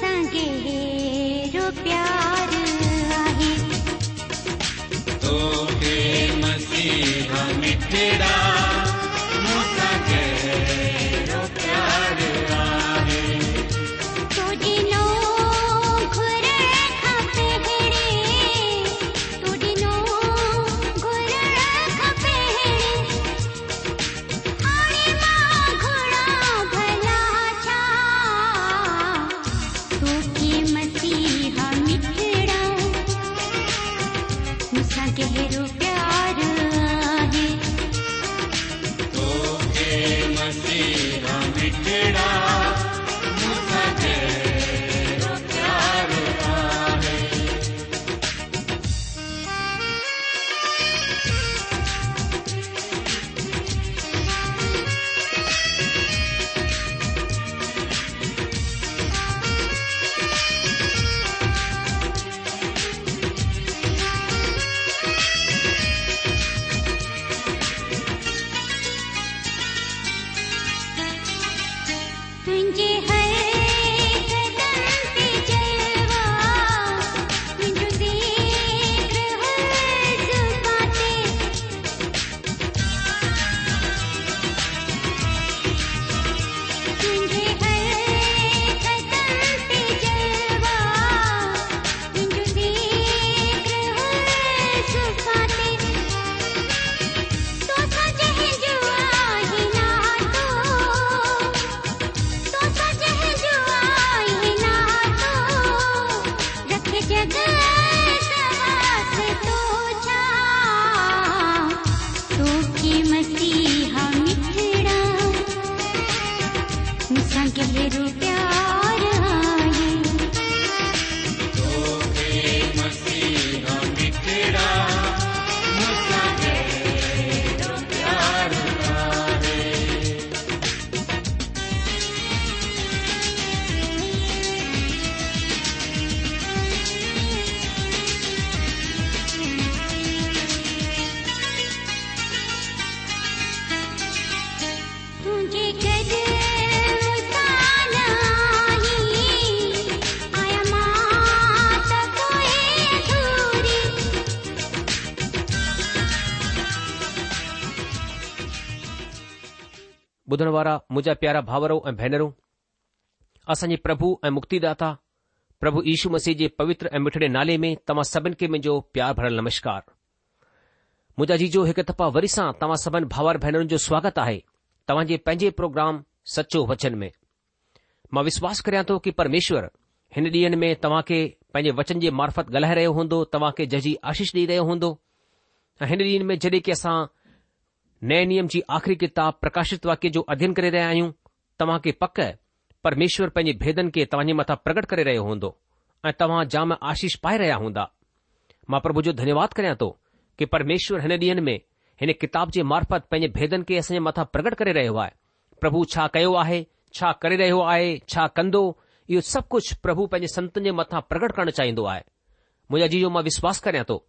सांगे प्यार है तो के मस्ती ಬೇಡ ॿुधण वारा मुंहिंजा प्यारा भाउरो ऐं भेनरूं असांजे प्रभु ऐं मुक्तिदाता प्रभु यीशू मसीह जे पवित्र ऐं मिठड़े नाले में तव्हां सभिनि खे मुंहिंजो प्यार भरियलु नमस्कार मुंहिंजा जीजो हिकु दफ़ा वरी सां तव्हां सभिनी भाउर भेनरुनि जो स्वागत आहे तव्हांजे पंहिंजे प्रोग्राम सचो वचन में मां विश्वास कयां थो कि परमेश्वर हिन ॾींहं में तव्हां खे पंहिंजे वचन जे मार्फत ॻाल्हाए रहियो हूंदो तव्हांखे जजी आशीष ॾेई रहियो हूंदो ऐं हिन ॾींह में जॾहिं की असां नए नियम जी आख़िरी किताब प्रकाशित वाक्य जो अध्ययन करे रहिया आहियूं खे पक परमेश्वर पंहिंजे भेदन खे तव्हांजे मथां प्रगट करे रहियो हूंदो ऐं तव्हां जाम आशीष पाए रहिया हूंदा मां प्रभु जो धन्यवाद करियां थो कि परमेश्वर हिन ॾींहनि में हिन किताब जे मार्फत पंहिंजे भेदनि खे असांजे मथां प्रगट करे रहियो आहे प्रभु छा कयो आहे छा करे रहियो आहे छा कंदो इहो सभु कुझु प्रभु पंहिंजे संतनि जे मथा प्रगट करण चाहींदो आहे मुंहिंजा जी मां विश्वास करियां थो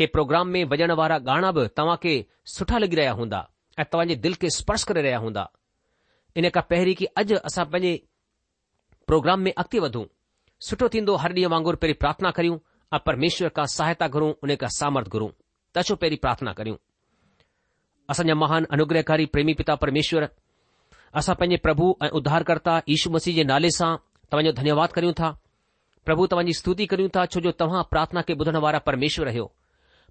કે પ્રોગ્રામ મે વજન વારા ગાણા તમાકે સઠા લગી રહ્યા હોંદા આ તવાજે દિલ કે સ્પર્શ કરે રહ્યા હોંદા ઇને કા પહેરી કે અજ આસા પજે પ્રોગ્રામ મે અકતી વધો સઠો થીંદો હરડી માંગુર પરે પ્રાર્થના કર્યુ આ પરમેશ્વર કા સહાયતા કરું ઉને કા સામર્થ કરું તછો પરે પ્રાર્થના કર્યુ આસા મહાન અનુગ્રહકારી પ્રેમી પિતા પરમેશ્વર આસા પજે પ્રભુ અ ઉધારકर्ता ઈશુ મસીજે નાલે સા તવજો ધન્યવાદ કર્યુ થા પ્રભુ તવજી સ્તુતિ કર્યુ થા છો જો તવા પ્રાર્થના કે બધણ વારા પરમેશ્વર રહ્યો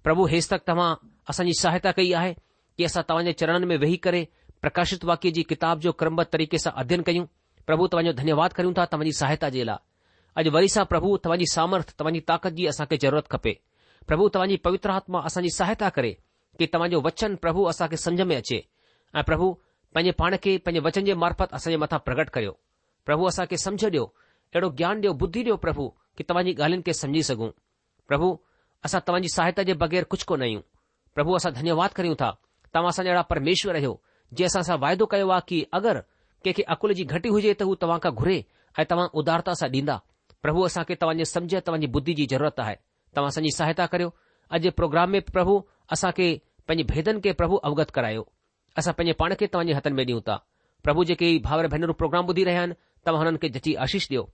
પ્રભુ હેસ્તક તમા اسનજી સહાયતા કઈ આહે કેસા તવને ચરણન મે વૈહી કરે પ્રકાશિત વાકીજી કિતાબ જો ક્રમબત તરીકે સા અધ્યયન કયુ પ્રભુ તવને ધન્યવાદ કરું તા તવની સહાયતા જેલા આજ વરીસા પ્રભુ તવની સામર્થ તવની તાકતજી اسા કે જરૂરત ખપે પ્રભુ તવની પવિત્ર આત્મા اسનજી સહાયતા કરે કે તમજો વચન પ્રભુ اسા કે સમજ મે ache આ પ્રભુ પન પાણ કે પન વચન જે મારફત اسન મેથા પ્રગટ કર્યો પ્રભુ اسા કે સમજડો એડો જ્ઞાન જો બુદ્ધિ જો પ્રભુ કે તવની ગાલન કે સમજી સગુ પ્રભુ असां तव्हांजी सहायता जे बग़ैर कुझु कोन आहियूं प्रभु असां धन्यवाद करियूं था तव्हां असांजा अहिड़ा परमेश्वर आहियो जे असां सां वाइदो कयो आहे कि अगरि कंहिंखे अकुल जी घटी हुजे त हू तव्हां खां घुरे ऐं तव्हां उदारता सां ॾींदा प्रभु असांखे तव्हांजे समझ तव्हांजी बुद्धि जी ज़रूरत आहे तव्हां असांजी सहायता करियो अॼु जे प्रोग्राम में प्रभु असांखे पंहिंजे भेदन खे प्रभु अवगत करायो असां पंहिंजे पाण खे तव्हांजे हथनि में ॾियूं था प्रभु जेके भाउर भेनरूं प्रोग्राम ॿुधी रहिया आहिनि तव्हां हुननि खे जची आशीष ॾियो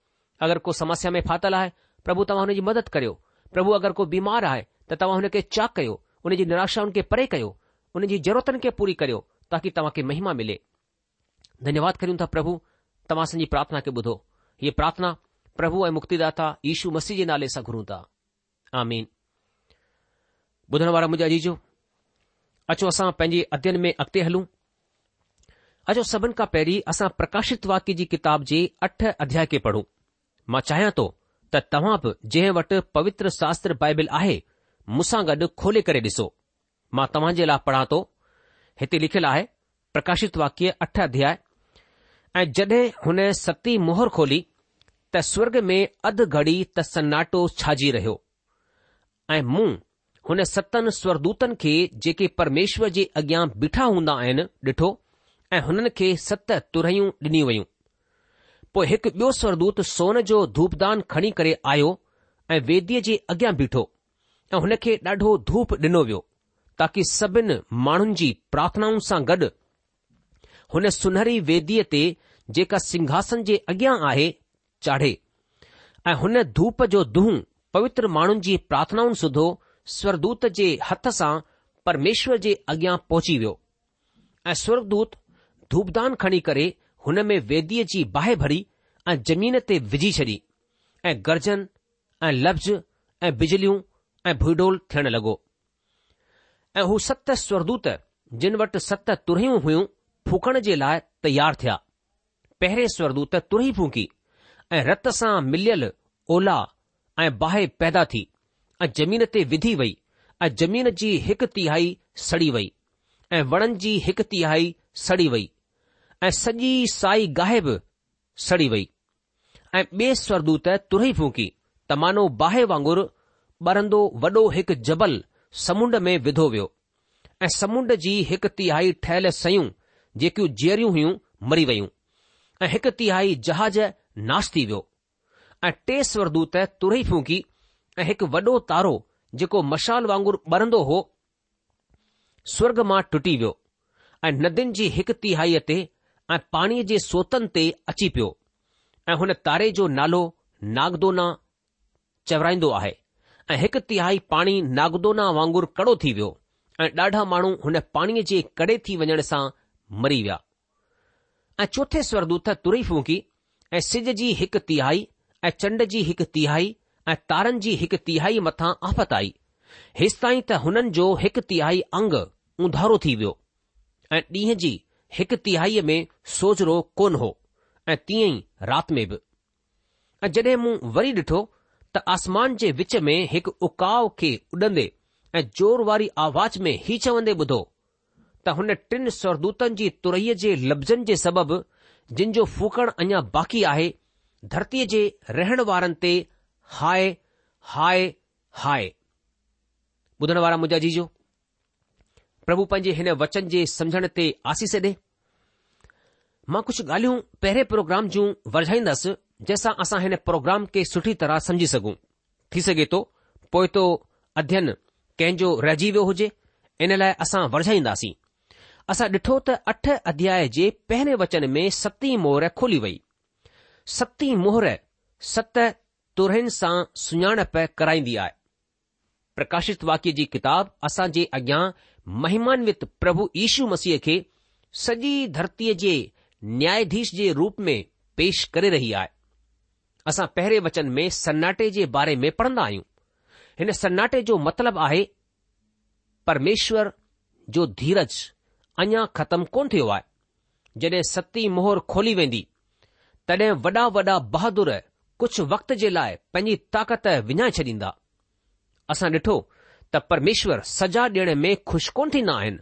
अगरि को समस्या में फाथल आहे प्रभु तव्हां हुन जी मदद करियो પ્રભુ અગર કો બીમાર આય ત તમહને કે ચાક કયો ઉનેજી નિરાશાન કે પરે કયો ઉનેજી જરૂરતને પૂરી કર્યો તાકી તમકે મહિમા મિલે ધન્યવાદ કર્યું ત પ્રભુ તમાસની પ્રાર્થના કે બધો યે પ્રાર્થના પ્રભુ એ મુક્તિદાતા ઈશુ મસીજ નાલે સા ઘરો તા આમીન બધો નવાર મુજીજી અચો આસા પેજી અધ્યય મે અકતે હલુ અચો સબન કા પેરી આસા પ્રકાશિત વાકીજી કિતાબજી 8 અધ્યાય કે પઢો મા ચાહ્યા તો तव्हां बि जंहिं वटि पवित्र शास्त्र बाइबिल आहे मूंसां गॾु खोले करे ॾिसो मां तव्हां जे लाइ पढ़ा थो हिते लिखियलु आहे प्रकाशित वाक्य अठ अध्याय ऐं जड॒हिं हुन सती मोहर खोली त स्वर्ग में अधु घड़ी त सन्नाटो छाजी रहियो ऐं मूं हुन सतनि स्वरदूतनि खे जेके परमेश्वर जे अॻियां बीठा हूंदा आहिनि ॾिठो ऐं हुननि खे सत तुरहियूं ॾिनी वयूं पोइ हिकु ॿियो स्वरदूत सोन जो धूपदान खणी करे आयो ऐं वेदीअ जे अॻियां बीठो ऐं हुन खे ॾाढो धूप ॾिनो वियो ताकी सभिनि माण्हुनि जी प्रार्थनाउनि सां गॾु हुन सुनहरी वेदीअ ते जेका सिंघासन जे अॻियां आहे चाढ़े ऐं हुन धूप जो दूह पवित्र माण्हुनि जी प्रार्थनाउनि सुधो स्वरदूत जे हथ सां परमेश्वर जे अॻियां पहुची वियो ऐं स्वर्गदूत धूपदान खणी करे हुन में वेदीअ जी बाहि भरी ऐं ज़मीन ते विझी छॾी ऐं गर्जन ऐं लफ़्ज़ ऐं बिजलियूं ऐं भुडोल थियण लॻो ऐं हू सत स्वरदूत जिन वटि सत तुरहियूं हुयूं फूकण जे लाइ तयार थिया पहिरें स्वरदूत तुरही फूकी ऐं रत सां मिलियल ओला ऐं बाहि पैदा थी ऐं जमीन ते विधी वई ऐं जमीन जी हिकु तिहाई सड़ी वई ऐं वणनि जी हिकु तिहाई सड़ी वई ऐं सॼी साई गाहि बि सड़ी वई ऐं ॿिए स्वर्दूत तुरई फूकी त मानो बाहि वांगुरु ॿरंदो वॾो हिकु जबल समुंड में विधो वियो ऐं समुंड जी हिकु तिहाई ठहियल सयूं जेकियूं जेरियूं हुयूं मरी वयूं ऐं हिकु तिहाई जहाज नाश थी वियो ऐं टे स्वरदूत तुरई फूकी ऐं हिकु वॾो तारो जेको मशाल वांगुरु ॿरंदो हो स्वर्ग मां टुटी वियो ऐं नदियुनि जी हिकु तिहाईअ ते ऐं पाणीअ जे सोतनि ते अची पियो ऐं हुन तारे जो नालो नागदोना चवराईंदो आहे ऐं हिकु तिहाई पाणी नागदोना वांगुरु कड़ो थी वियो ऐं ॾाढा माण्हू हुन पाणीअ जे कड़े थी वञण सां मरी विया ऐं चोथे स्वरदूत तुरी फूकी ऐं सिज जी हिकु तिहाई ऐं चंड जी हिकु तिहाई ऐं तारनि जी हिकु तिहाई मथां आफ़त आई हेसि ताईं त हुननि जो हिकु तिहाई अंग उंधारो थी वियो ऐं ॾींहं जी हिकु तिहाईअ में सोजरो कोन हो ऐं तीअं ई राति में बि ऐं जडे॒ मूं वरी ॾिठो त आसमान जे विच में हिकु उकाउ खे उॾंदे ऐं जोर वारी आवाज़ में ही चवंदे ॿुधो त हुन टिन स्वरदूतनि जी तुरई जे लफ़्ज़नि जे सबबि जिन जो फूकण अञा बाक़ी आहे धरतीअ जे रहण वारनि ते हाय हाय हाय ॿुधण वारा मुंहिंजा जीजो પ્રભુ પંજી હેન વચન જે સમજણ તે આસી સે દે માં કુછ ગાલ્યું પહેરે પ્રોગ્રામ જૂ વર્જાઈંદસ જેસા આસા હેન પ્રોગ્રામ કે સુઠી તરા સમજી સગુ થી સગે તો પોયતો અધ્યન કેજો રહેજીયો હોજે ઇન લાય આસા વર્જાઈંદાસી આસા ઢઠોત 8 અધ્યાય જે પહેલે વચન મે સત્તી મોહરે ખુલી વઈ સત્તી મોહરે સત તુરહં સા સુણાણ પર કરાઈ દિયા प्रकाशित वाक्य जी किताब असां जे अॻियां महिमान्वित प्रभु ईशू मसीह खे सॼी धरतीअ जे न्याधीश जे रूप में पेश करे रही आहे असां पहिरें वचन में सन्नाटे जे बारे में पढ़ंदा आहियूं हिन सन्नाटे जो मतिलबु आहे परमेश्वर जो धीरज अञा ख़तमु कोन थियो आहे जॾहिं सती मोहर खोली वेंदी तॾहिं वॾा वॾा बहादुर कुझु वक्त जे लाइ पंहिंजी ताकत विञाए छॾींदा असां ॾिठो त परमेश्वर सजा ॾियण में खु़शि कोन थींदा आहिनि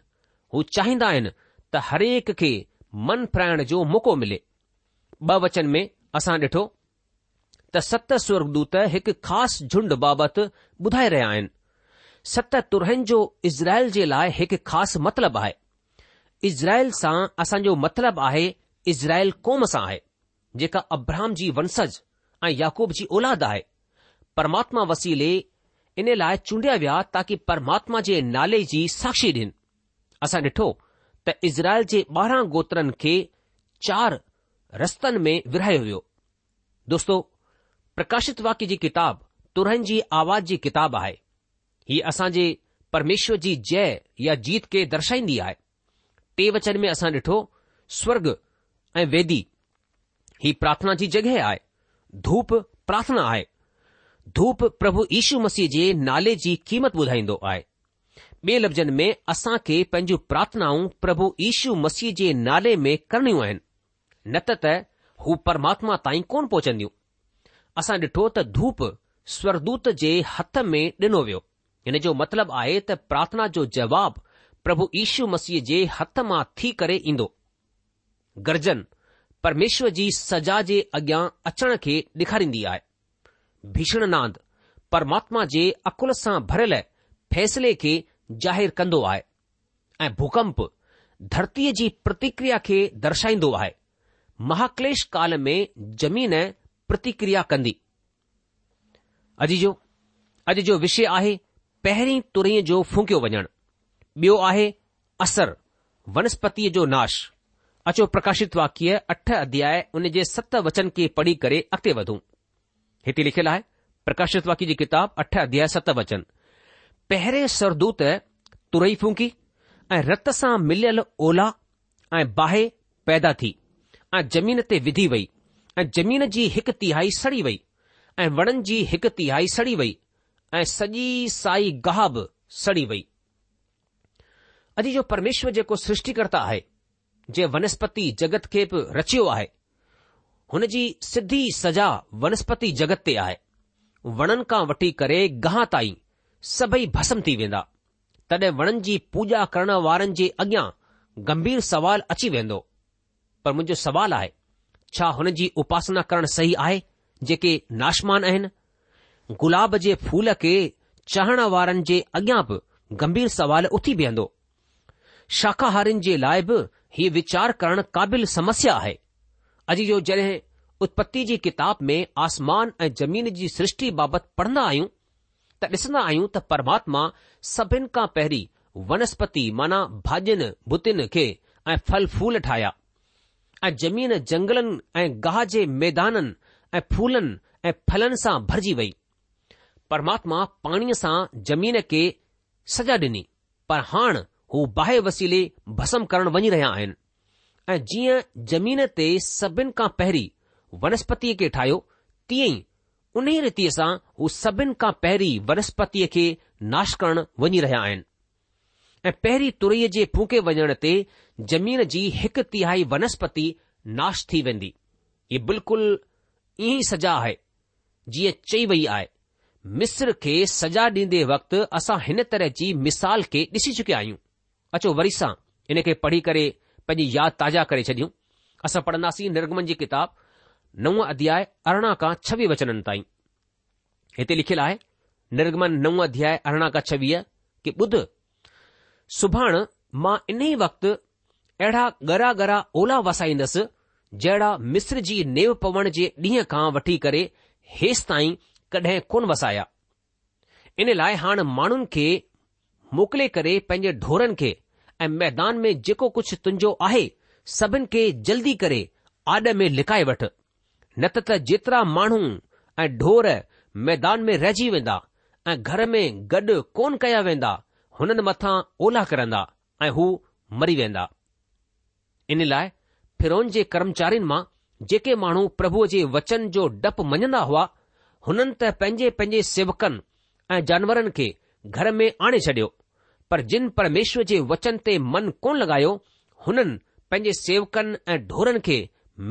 हू चाहींदा आहिनि त हरेक खे मन फिराइण जो मौको मिले ॿ वचन में असां ॾिठो त सत स्वर्गदूत हिकु ख़ासि झुंड बाबति ॿुधाए रहिया आहिनि सत तुरहनि जो इज़राइल जे लाइ हिकु ख़ासि मतिलबु आहे इज़राइल सां असांजो मतिलबु आहे इज़राइल कौम सां आहे जेका अब्राहम जी वंशज ऐं याकूब जी औलाद आहे परमात्मा वसीले इन लाइ चूंडिया विया ताकी परमात्मा जे नाले जी साक्षी डि॒न असां ॾिठो त इज़राइल जे ॿारहां गोत्रनि खे चार रस्तनि में विरायो वियो दोस्तो प्रकाशित वाक्य जी किताब तुरंत जी आवाज़ जी किताबु आहे हीउ असां जे परमेश्वर जी जय या जीत खे दर्शाईंदी आहे टे वचन में असां ॾिठो स्वर्ग ऐं वेदी ही प्रार्थना जी जॻहि आहे धूप प्रार्थना आहे धूप प्रभु इशू मसीह जे नाले जी क़ीमत ॿुधाईंदो आहे ॿिए लफ़्ज़नि में खे पंहिंजूं प्रार्थनाऊं प्रभु इशू मसीह जे नाले में करणियूं आहिनि न त त हू परमात्मा ताईं कोन पहुचंदियूं असां ॾिठो त धूप स्वरदूत जे हथ में ॾिनो वियो हिन जो मतिलबु आहे त प्रार्थना जो जवाब प्रभु इशू मसीह जे हथ मां थी करे ईंदो गर्जन परमेश्वर जी सजा जे अॻियां अचण खे ॾेखारींदी आहे भीषण नांद परमात्मा जे अकुल सां भरियल फैसले खे ज़ाहिरु कंदो आहे ऐं भुकंप धरतीअ जी प्रतिक्रिया खे दर्शाईंदो आहे महाक्लेश काल में ज़मीन प्रतिक्रिया कंदी अॼ अॼ जो विषय आहे पहिरीं तुर जो फूकियो वञणु ॿियो आहे असर वनस्पतिअ जो नाश अचो प्रकाशित वाक्य अठ अध्याय उन जे सत वचन खे पढ़ी करे अॻिते वधूं हिते लिखियलु आहे प्रकाशित वाकि जी किताब सरदूत तुरई फुंकी ऐं रत सां मिलियल ओला ऐं बाहि पैदा थी ऐं ज़मीन ते विधी वई ऐं ज़मीन जी हिकु तिहााई सड़ी वई ऐं वणनि जी हिकु तिहाई सड़ी वई ऐं सॼी साई गहा बि सड़ी वई अॼु जो परमेश्वर जेको सृष्टिकर्ता आहे जे वनस्पति जगत खे बि रचियो आहे हुन जी सिधी सज़ा वनस्पति जगत ते आहे वणनि खां वठी करे गां ताईं सभई भस्म थी वेंदा तॾहिं वणनि जी पूॼा करण वारनि जे अॻियां गंभीर सवाल अची वेंदो पर मुंहिंजो सवाल आहे छा हुन जी उपासना करण सही आहे जेके नाशमान आहिनि गुलाब जे फूल खे चाहणु वारनि जे अॻियां बि गंभीर सवाल उथी बीहंदो शाकाहारिनि जे लाइ बि हीउ वीचार करणु क़ाबिल समस्या आहे अॼ जो जॾहिं उत्पत्ति जी किताब में आसमान ऐं ज़मीन जी सृष्टी बाबति पढ़ंदा आहियूं त ॾिसंदा आहियूं त परमात्मा सभिनि खां पहिरीं वनस्पति माना भाॼियुनि भुतिन खे ऐं फल फूल ठाहिया ऐं ज़मीन जंगलनि ऐं गाह जे मैदाननि ऐं फूलनि ऐं फलनि सां भरिजी वई परमात्मा पाणीअ सां जमीन खे सजा डि॒नी पर हाण हू बाहि वसीले भस्म करण वञी रहिया आहिनि ऐं जीअं जमीन ते सभिनि खां पहिरीं वनस्पतीअ खे ठाहियो तीअं ई उन ई रीतीअ सां हू सभिनि खां पहिरीं वनस्पतीअ खे नाश करण वञी रहिया आहिनि ऐं पहिरीं तुरई जे फूके वञण ते जमीन जी हिकु तिहाई वनस्पति नाश थी वेंदी ही बिल्कुलु ईअं ई सज़ा आहे जीअं चई वई आहे मिस्र खे सजा ॾींदे वक़्तु असां हिन तरह जी मिसाल खे ॾिसी चुकिया आहियूं अचो वरी सां इन खे पढ़ी करे पंहिंजी यादि ताज़ा करे छॾियूं असां पढ़ंदासीं निर्गमन जी किताब नव अध्याय अरिड़हं खां छवीह वचननि ताईं हिते लिखियलु आहे निर्गमन नव अध्याय अरिड़हं खां छवीह कि ॿुध सुभाणे मां इन ई वक़्तु अहिड़ा गरा गरा ओला वसाईंदसि जहिड़ा मिस्र जी नेव पवण जे ॾींहं खां वठी करे हेसि ताईं कॾहिं कोन वसाया इन लाइ हाणे माण्हुनि खे मोकिले करे पंहिंजे ढोरनि खे ऐं मैदान में जेको कुझु तुंहिंजो आहे सभिनि खे जल्दी करे आॾ में लिकाए वठ न त त जेतिरा माण्हू ऐं ढोर मैदान में रहिजी वेंदा ऐं घर में गॾु कोन कया वेंदा हुननि मथां ओला करंदा ऐं हू मरी वेंदा इन लाइ फिरोन जे कर्मचारियुनि मां जेके माण्हू प्रभुअ जे वचन जो डपु मञंदा हुआ हुननि त पंहिंजे पंहिंजे सेवकनि ऐं जानवरनि खे घर में आणे छडि॒यो पर जिन परमेश्वर जे वचन ते मन कोन लॻायो हुननि पंहिंजे सेवकनि ऐं ढोरनि खे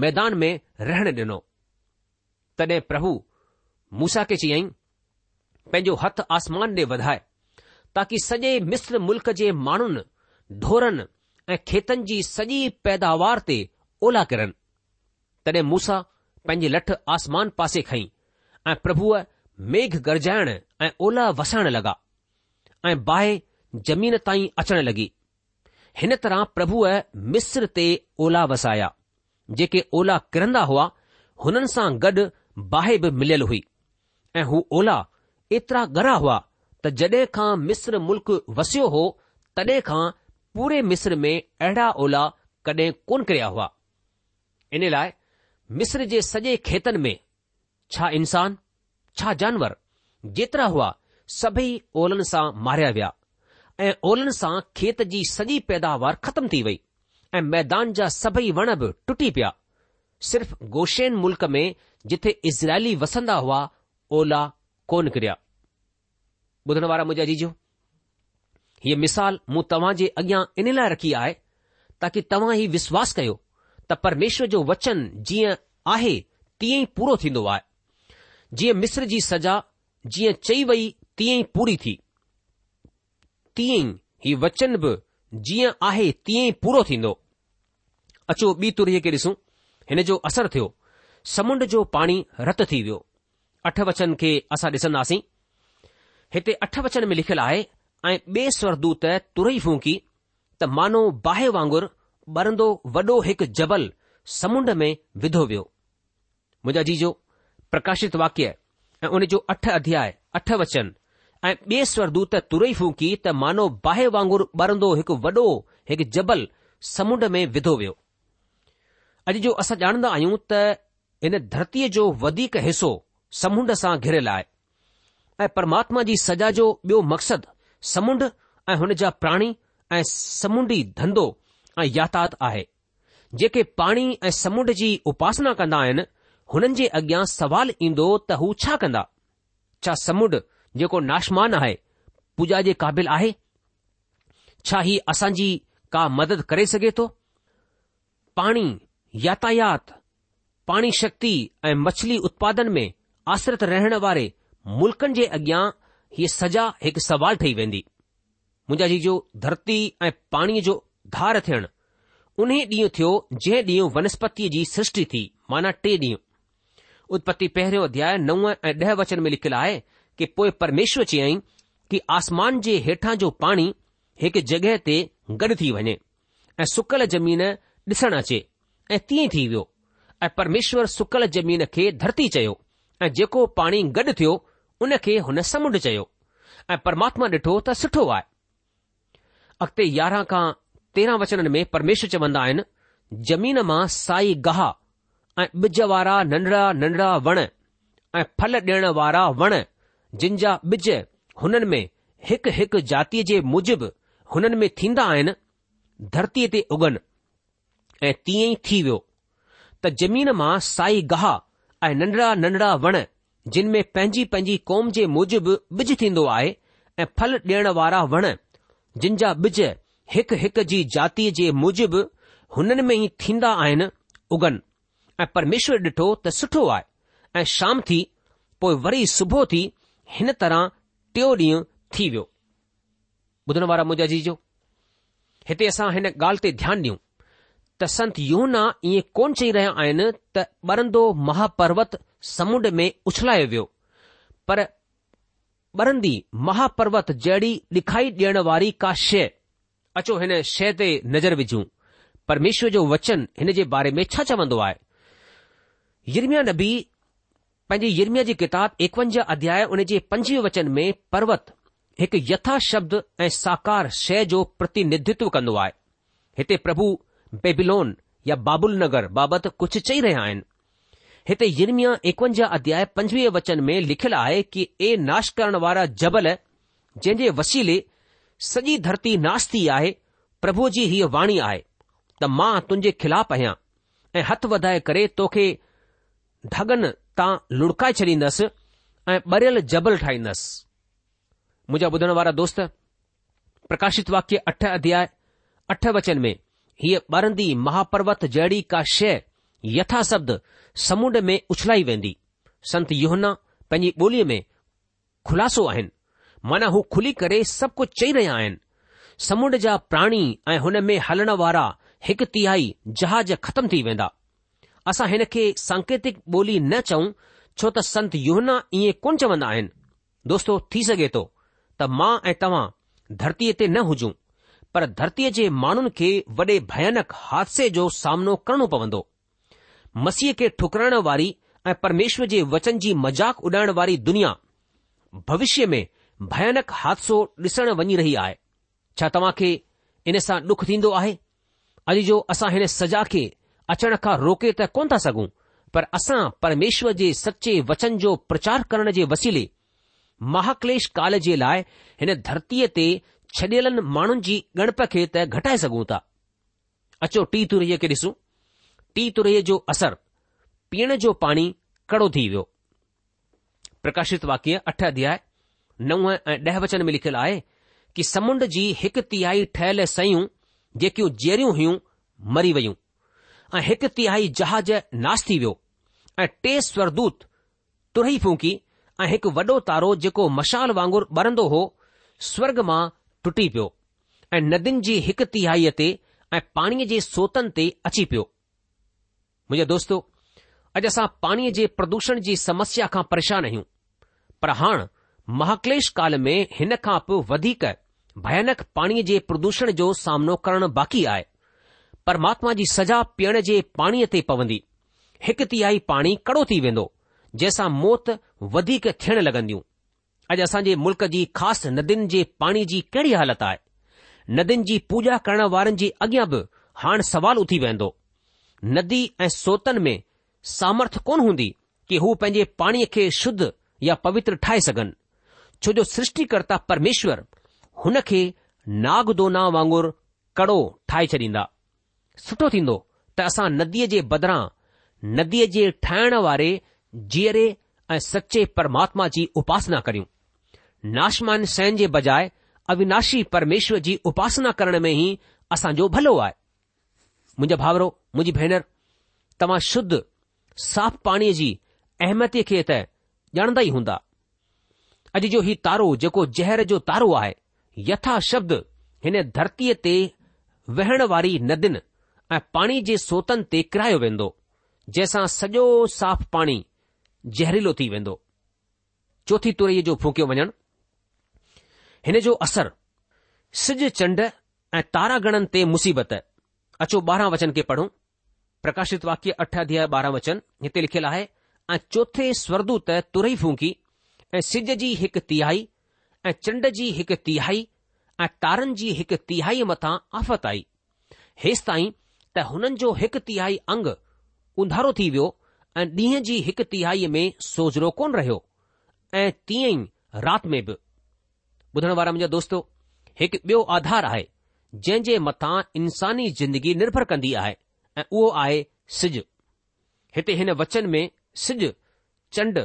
मैदान में रहण ॾिनो तॾहिं प्रभु मूसा खे चयाईं पंहिंजो हथ आसमान ॾे वधाए ताकी सॼे मिस्र मुल्क़ जे माण्हुनि ढोरनि ऐं खेतनि जी सॼी पैदावार ते ओला किरन तॾहिं मूसा पंहिंजे लठ आसमान पासे खईं ऐं प्रभुअ मेघ गरजाइण ऐं ओला वसाइण लॻा ऐं बाहि ज़मीन ताईं अचण लॻी हिन तरह प्रभुअ मिस्र ते ओला वसाया जेके ओला किरंदा हुआ हुननि सां गॾु बाहि बि मिलियल हुई ऐं हू ओला एतिरा गरा हुआ त जड॒हिं खां मिसर मुल्क़ वसियो हो तॾहिं खां पूरे मिस्र में अहिड़ा ओला कड॒हिं कोन्ह किरिया हुआ इन लाइ मिस्र जे सॼे खेतनि में छा इंसान छा जानवर जेतिरा हुआ सभई ओलनि सां मारिया विया ऐं ओलनि सां खेत जी सॼी पैदावार ख़तम थी वई ऐं मैदान जा सभई वण बि टुटी पिया सिर्फ़ गोशेन मुल्क़ में जिथे इज़राइली वसंदा हुआ ओला कोन किरिया ॿुधण वारा मुंहिंजा जीजो हीअ मिसाल मूं तव्हां जे अॻियां इन लाइ रखी आहे ताकी तव्हां ई विश्वास कयो त परमेश्वर जो वचन जीअं आहे तीअं ई पूरो थींदो आहे जीअं मिस्र जी सज़ा जीअं चई वई तीअं ई पूरी थी तीअं ई हीउ वचन बि जीअं आहे तीअं ई पूरो थींदो अचो ॿी तुरीअ खे ॾिसूं हिन जो असरु थियो समुंड जो पाणी रत थी वियो अठ वचन खे असां ॾिसंदासीं हिते अठ वचन में लिखियलु आहे ऐं बे स्वरदूत तुरई फूंकी त मानो बाहि वांगुर ॿरंदो वॾो हिकु जबल समुंड में विधो वियो मुंहिंजा जीजो प्रकाशित वाक्य ऐं उन जो अठ अध्याय अठ वचन ऐं ॿिए स्वरदूत तुरई फूकी त मानो बाहि वांगुरु ॿरंदो हिकु वॾो हिकु जबल समुंड में विधो वियो अॼु जो असां ॼाणंदा आहियूं त हिन धरतीअ जो वधीक हिसो समुंड सां घिरयलु आहे ऐं परमात्मा जी सजा जो ॿियो मक़सदु समुंड ऐं हुन जा प्राणी ऐं समुंडी धंधो ऐं याथात आहे जेके पाणी ऐं समुंड जी उपासना कंदा आहिनि हुननि जे अॻियां सुवाल ईंदो त हू छा कंदा छा समुंड जेको नाशमान आहे पूजा जे क़ाबिल आहे छा ही असांजी का मदद करे सघे थो पाणी यातायात पाणी शक्ति ऐं मछली उत्पादन में आश्रित रहण वारे मुल्क़नि जे अॻियां हीअ सजा हिकु सवाल ठही वेंदी मुंहिंजा जी जो धरती ऐं पाणीअ जो धार थियण उन ॾींहुं थियो जंहिं ॾींहुं वनस्पतिअ जी सृष्टि थी माना टे डीं॒हुं उत्पति पहिरियों अध्याय नव ऐं ॾह वचन में लिखियलु आहे કે પો પરમેશ્વર ચી આય કે આસમાન જે હેઠા જો પાણી એક જગહે તે ગડ થી વણે એ સુકલ જમીન દસણા છે એ તી થી વયો એ પરમેશ્વર સુકલ જમીન કે ધરતી ચયો એ જેકો પાણી ગડ થયો ઉન કે હન સમડ ચયો એ પરમાત્મા ડઠો તા સઠો આય અખતે 11 કા 13 વચન મે પરમેશ્વર ચવંદા આયન જમીન માં સાઈ ગહા એ બજવારા નંદરા નંદરા વણ એ ફલ દેણવારા વણ जिन जा ॿिज हुननि में हिकु हिकु जातीअ जे मुजिबि हुननि में थींदा आहिनि धरतीअ ते उगन ऐं तीअं ई थी वियो त ज़मीन मां साई गाह ऐं नंढड़ा नंढड़ा वण जिन में पंहिंजी पंहिंजी कौम जे मुजिबिबि ॿिज थींदो आहे ऐं फल ॾियण वारा वण जिन जा ॿिज हिकु हिकु जी जातीअ जे मूजिबि हुननि में ई थींदा आहिनि उगन ऐं परमेश्वर ॾिठो त सुठो आहे ऐं शाम थी पोइ वरी सुबुह थी हिन तरह टियों ॾींहुं थी वियो ॿुधण वारा मुंहिंजा जीजो हिते असां हिन ॻाल्हि ते ध्यानु ॾियूं त संत यूना ईअं कोन चई रहिया आहिनि त ॿरंदो महापर्वत समुंड में उछलायो वियो पर ॿरंदी महापर्वत जहिड़ी ॾिखाई ॾियण वारी का शइ अचो हिन शइ ते नज़र विझूं परमेश्वर जो वचन हिन जे बारे में छा चवंदो आहे नबी पंहिंजी यिरमिया जी किताब एकवंजाह अध्याय उन जे पंजवीह वचन में पर्वत हिकु यथा शब्द ऐं साकार शइ जो प्रतिनिधित्व कंदो आहे हिते प्रभु बेबिलोन या बाबुल नगर बाबति कुझु चई रहिया आहिनि हिते यिरमिया एकवंजाह अध्याय पंजवीह वचन में लिखियलु आहे कि ए नाश करण वारा जबल जंहिं जे वसीले सॼी धरती नाश थी आहे प्रभु जी हीअ वाणी आहे त मां तुंहिंजे खिलाफ़ु आहियां ऐं हथु वधाए करे तोखे तव्हां लुड़काए छॾींदसि ऐं बरियल जबल ठाहींदसि मुंहिंजा ॿुधण वारा दोस्त प्रकाशित वाक्य अठ अध्याय अठ वचन में हीअ ॿरंदी महापर्वत जहिड़ी का शै यथास्द समुंड में उछलाई वेंदी संत योहना पंहिंजी ॿोलीअ में खुलासो आहिनि माना हू खुली करे सभु कुझु चई रहिया आहिनि समुंड जा प्राणी ऐं हुन में हलण वारा हिकु तिहाई जहाज़ ख़तम थी वेंदा असां हिन खे सांकेतिक ॿोली न चऊं छो त संत युव्ना ईअं कोन चवंदा आहिनि दोस्तो थी सघे थो त मां ऐं तव्हां धरतीअ ते न हुजूं पर धरतीअ जे माण्हुनि खे वॾे भयानक हादसे जो सामनो करणो पवंदो मसीह खे ठुकराइण वारी ऐं परमेश्वर जे वचन जी मज़ाक़ उॾाइण वारी दुनिया भविष्य में भयानक हादसो ॾिसण वञी रही आहे छा तव्हां खे इन सां ॾुख थींदो आहे अॼु जो असां हिन सजा खे अचण खां रोके त कोन था सघूं पर असां परमेश्वर जे सचे वचन जो प्रचार करण जे वसीले महाक्लेश काल जे लाइ हिन धरतीअ ते छडि॒ल माण्हुनि जी गणप खे त घटाए सघूं था अचो टी तुरई खे ॾिसूं टी तुरई जो असर पीअण जो पाणी कड़ो थी वियो प्रकाशित वाक्य अठ अध्याय नव ऐं ॾह वचन में लिखियलु आहे की समुंड जी हिकु तिहाई ठहियल सयूं जेकियूं जेरियूं हुयूं मरी वयूं ऐं हिकु तिहाई जहाज नाश थी वियो ऐं टे स्वरदूत तुरई फूकी ऐं हिकु वॾो तारो जेको मशाल वांगुर ॿरंदो हो स्वर्ग मां टुटी पियो ऐं नदियुनि जी हिकु तिहाईअ ते ऐं पाणीअ जे सोतनि ते अची पियो मुंहिंजो दोस्तो अॼु असां पाणीअ जे प्रदूषण जी समस्या खां परेशान आहियूं पर हाणे महाक्लेश काल में हिन खां पोइ वधीक भयानक पाणीअ जे प्रदूषण जो सामनो करणु बाक़ी आहे परमात्मा जी सज़ा पीअण जे पाणीअ ते पवंदी हिकु तिहाई पाणी कड़ो थी वेंदो जंहिंसां मौत वधीक थियण लॻंदियूं अॼु असांजे मुल्क जी ख़ासि नदियुनि जे पाणी जी कहिड़ी हालति आहे नदियुनि जी पूॼा करण वारनि जे अॻियां बि हाणे सवालु उथी वेंदो नदी ऐं सोतन में सामर्थ कोन हूंदी कि हू पंहिंजे पाणीअ खे शुद्ध या पवित्र ठाहे सघनि छो जो सृष्टिकर्ता परमेश्वर हुन खे नाग दोना वांगुरु कड़ो ठाहे छॾींदा सुठो थींदो त असां नदीअ जे बदिरां नदीअ जे ठाहिण वारे जीअरे ऐं सचे परमात्मा जी उपासना करियूं नाशमान सैन जे बजाए अविनाशी परमेश्वर जी उपासना करण में ई असांजो भलो आहे मुंहिंजा भाउरो मुंहिंजी भेनर तव्हां शुद्ध साफ़ पाणीअ जी अहमियतीअ खे त ॼाणंदा ई हूंदा अॼु जो हीउ तारो जेको ज़हर जो तारो आहे यथा शब्द हिन धरतीअ ते वेहण वारी नदियुनि ऐं पाणी जे सोतन ते किरायो वेंदो जंहिंसां सॼो साफ़ पाणी ज़हरीलो थी वेंदो चोथी तुरई जो फूकियो वञणु हिन जो असरु सिज चंड ऐं तारा ते मुसीबत अचो ॿारहं वचन खे पढ़ूं प्रकाशित वाक्य अठ अधी ॿारहं वचन हिते लिखियलु आहे ऐं चोथे स्वर्दु तुरई फूकी ऐं सिॼ जी हिकु तिहाई ऐं चंड जी हिकु तिहाई ऐं तारनि जी हिकु तिहाई मथां आफ़त आई हेसि ताईं त हुननि जो हिकु तिहाई अंग उंधारो थी वियो ऐं ॾींहं जी हिकु तिहाई में सोजरो कोन रहियो ऐं तीअं ई राति में बि ॿुधण वारा मुंहिंजा दोस्तो हिकु ॿियो आधार आहे जंहिं जे मथां इंसानी ज़िंदगी निर्भर कंदी आहे ऐं उहो आहे सिज हिते हिन वचन में सिज चंड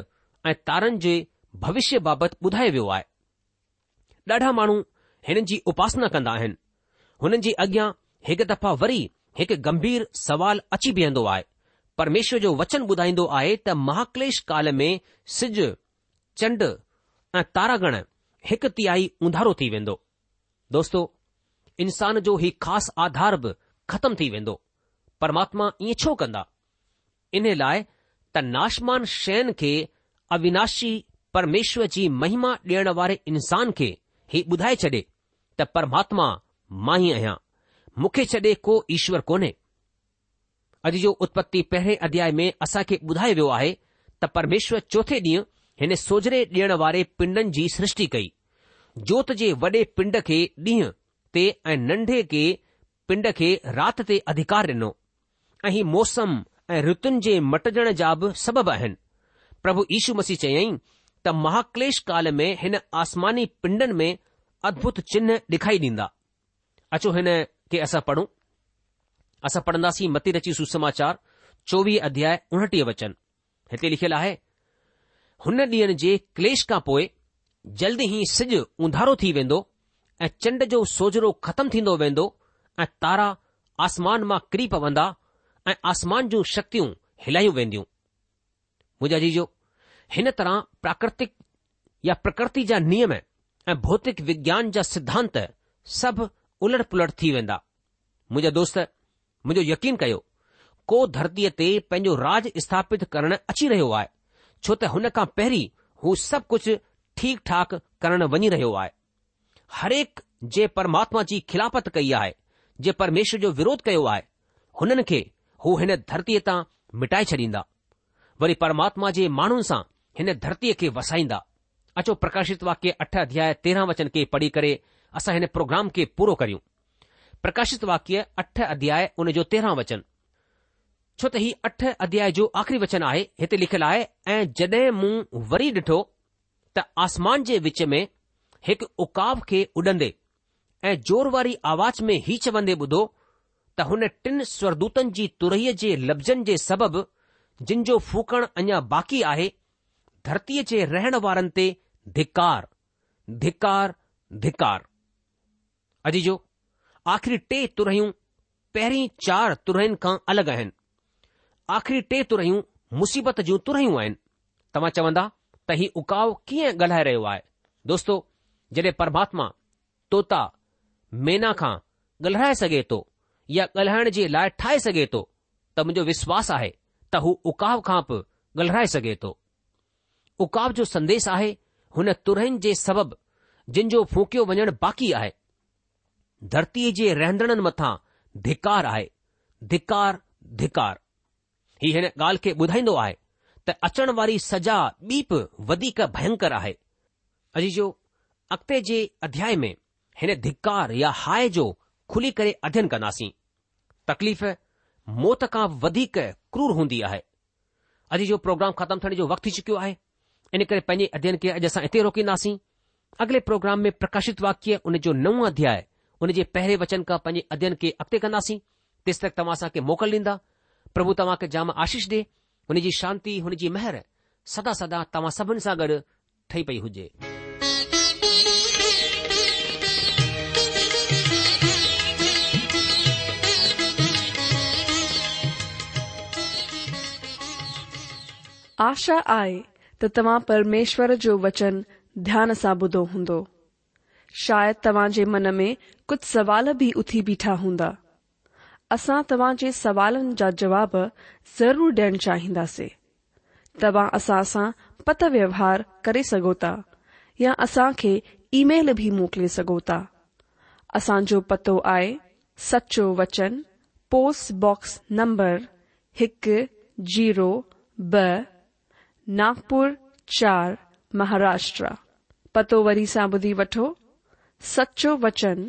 ऐं तारनि जे भविष्य बाबति ॿुधायो वियो आहे ॾाढा माण्हू हिननि जी उपासना कंदा आहिनि हुननि जी अॻियां हिकु दफ़ा वरी हिकु गंभीर सवाल अची बीहंदो आहे परमेश्वर जो वचन ॿुधाईंदो आहे त महाक्लेश काल में सिज चंड ऐं तारागण हिकु तिहाई उंधारो थी वेंदो दोस्तो इंसान जो ही ख़ासि आधार बि खतम थी वेंदो परमात्मा ईअं छो कंदा इन लाइ त नाशमान शयुनि खे अविनाशी परमेश्वर जी महिमा ॾियण वारे इंसान खे ही ॿुधाए छॾे त परमात्मा मां ई आहियां मूंखे छॾे को ईश्वर कोन्हे अॼु जो उत्पति पहिरें अध्याय में असां खे ॿुधायो वियो आहे त परमेश्वर चोथे ॾींहुं हिन सोजरे ॾियण वारे पिंडनि जी सृष्टि कई जोत जे वॾे पिंड खे ॾींहं ते ऐं नंढे के पिंड खे राति ते अधिकार ॾिनो ऐं ही मौसम ऐं रुतुनि जे मटजण जा बि सबबु आहिनि प्रभु यीशू मसीह चयई त महाक्लेश काल में हिन आसमानी पिंडनि में अद्भुत चिन्ह ॾेखारी ॾींदा अचो हिन કે આસા પઢું આસા પડનાસી મતિ રચી સુ સમાચાર 24 અધ્યાય 29 વચન હેતે લખેલા હૈ હુને દીન જે કલેશ કા પોય જલ્દી હી સજ ઉંધારો થી વેંદો એ ચંડ જો સોજો ખતમ થીંદો વેંદો એ તારા આસમાન માં ક્રીપ વંદા એ આસમાન જો શક્તિઓ હલાયું વેંદી હું મુજા જીજો હન તરહ પ્રાકૃતિક યા પ્રકૃતિ જા નિયમ હે એ ભૌતિક વિજ્ઞાન જા સિદ્ધાંત સબ उलट पुलट थी वेंदा मुंहिंजा दोस्त मुंहिंजो यकीन कयो को धरतीअ ते पंहिंजो राज स्थापित करण अची रहियो आहे छो त हुन खां पहिरीं हू सभु कुझु ठीक ठाक करणु वञी रहियो आहे हर जे परमात्मा जी खिलाफ़त कई आहे जे परमेश्वर जो विरोध कयो आहे हुननि खे हू हिन धरतीअ तां मिटाए छॾींदा वरी परमात्मा जे माण्हुनि सां हिन धरतीअ खे वसाईंदा अचो प्रकाशित वाक्य अठ अध्याय तेरहं वचन खे पढ़ी करे असां हिन प्रोग्राम खे पूरो करियूं प्रकाशित वाक्य अठ अध्याय उन जो तेरहं वचन छो त हीउ अठ अध्याय जो आख़िरी वचन आहे हिते लिखियलु आहे ऐं जॾहिं मूं वरी ॾिठो त आसमान जे विच में हिकु उकाव खे उॾंदे ऐं जोर वारी आवाज़ में ही चवंदे ॿुधो त हुन टिन स्वरदूतनि जी तुरहीअ जे लफ़्ज़नि जे सबबि जिन जो फूकण अञा बाक़ी आहे धरतीअ जे रहण वारनि ते धिकार धिकार धिकार अजी जो आख़िरी टे तुरियूं पहिरीं चार तुरन खां अलॻि आहिनि आख़िरी टे तुरियूं मुसीबत जूं तुरूं आहिनि तव्हां चवंदा त हीउ उकाव कीअं ॻाल्हाए रहियो आहे दोस्तो जडे॒ परमात्मा तोता मैना खां ॻाल्हाए सघे थो या ॻाल्हाइण जे लाइ ठाहे सघे थो त मुंहिंजो विश्वास आहे त हू उकाव खां बि ॻाल्हाए सघे थो उकाव जो संदेश आहे हुन तुरन जे सबबि जिनि जो फूकियो वञणु बाक़ी आहे धरतीअ जे रहंदड़नि मथां धिकार आहे धिकार धिकार ही हिन ॻाल्हि खे ॿुधाईंदो आहे त अचण वारी सज़ा ॿी बि वधीक भयंकर आहे अॼु जो अॻिते जे अध्याय में हिन धिकार या हाय जो खुली करे अध्ययन कंदासीं तकलीफ़ मौत खां वधीक क्रूर हूंदी आहे अॼु जो प्रोग्राम ख़तमु थियण जो वक़्तु थी चुकियो आहे इन करे पंहिंजे अध्यन खे अॼु असां हिते रोकींदासीं अॻिले प्रोग्राम में प्रकाशित वाक्य हुन जो नओं अध्याय उन जे पहिरें वचन खां पंहिंजे अध्यन खे अॻिते कंदासीं तेसि तक तव्हां असांखे मोकल ॾींदा प्रभु तव्हां खे जाम आशीष ॾे हुन जी शांती हुन जी मेहर सदा सदा तव्हां सभिनि सां गॾु ठही पई हुजे आशा आहे त तव्हां परमेश्वर जो वचन ध्यान सां ॿुधो हूंदो शायदि तव्हां जे मन में कुछ सवाल भी उथी बीठा हुंदा असा तवा जे सवालन जा जवाब ज़रूर ॾियण चाहींदासीं तवा असा सा पत व्यवहार करे सगोता या असा के ईमेल भी मोकले सगोता असा जो पतो आए सचो वचन पोस्टबॉक्स नंबर एक जीरो ब नागपुर चार महाराष्ट्र पतो वरी सा बुधी वठो सचो वचन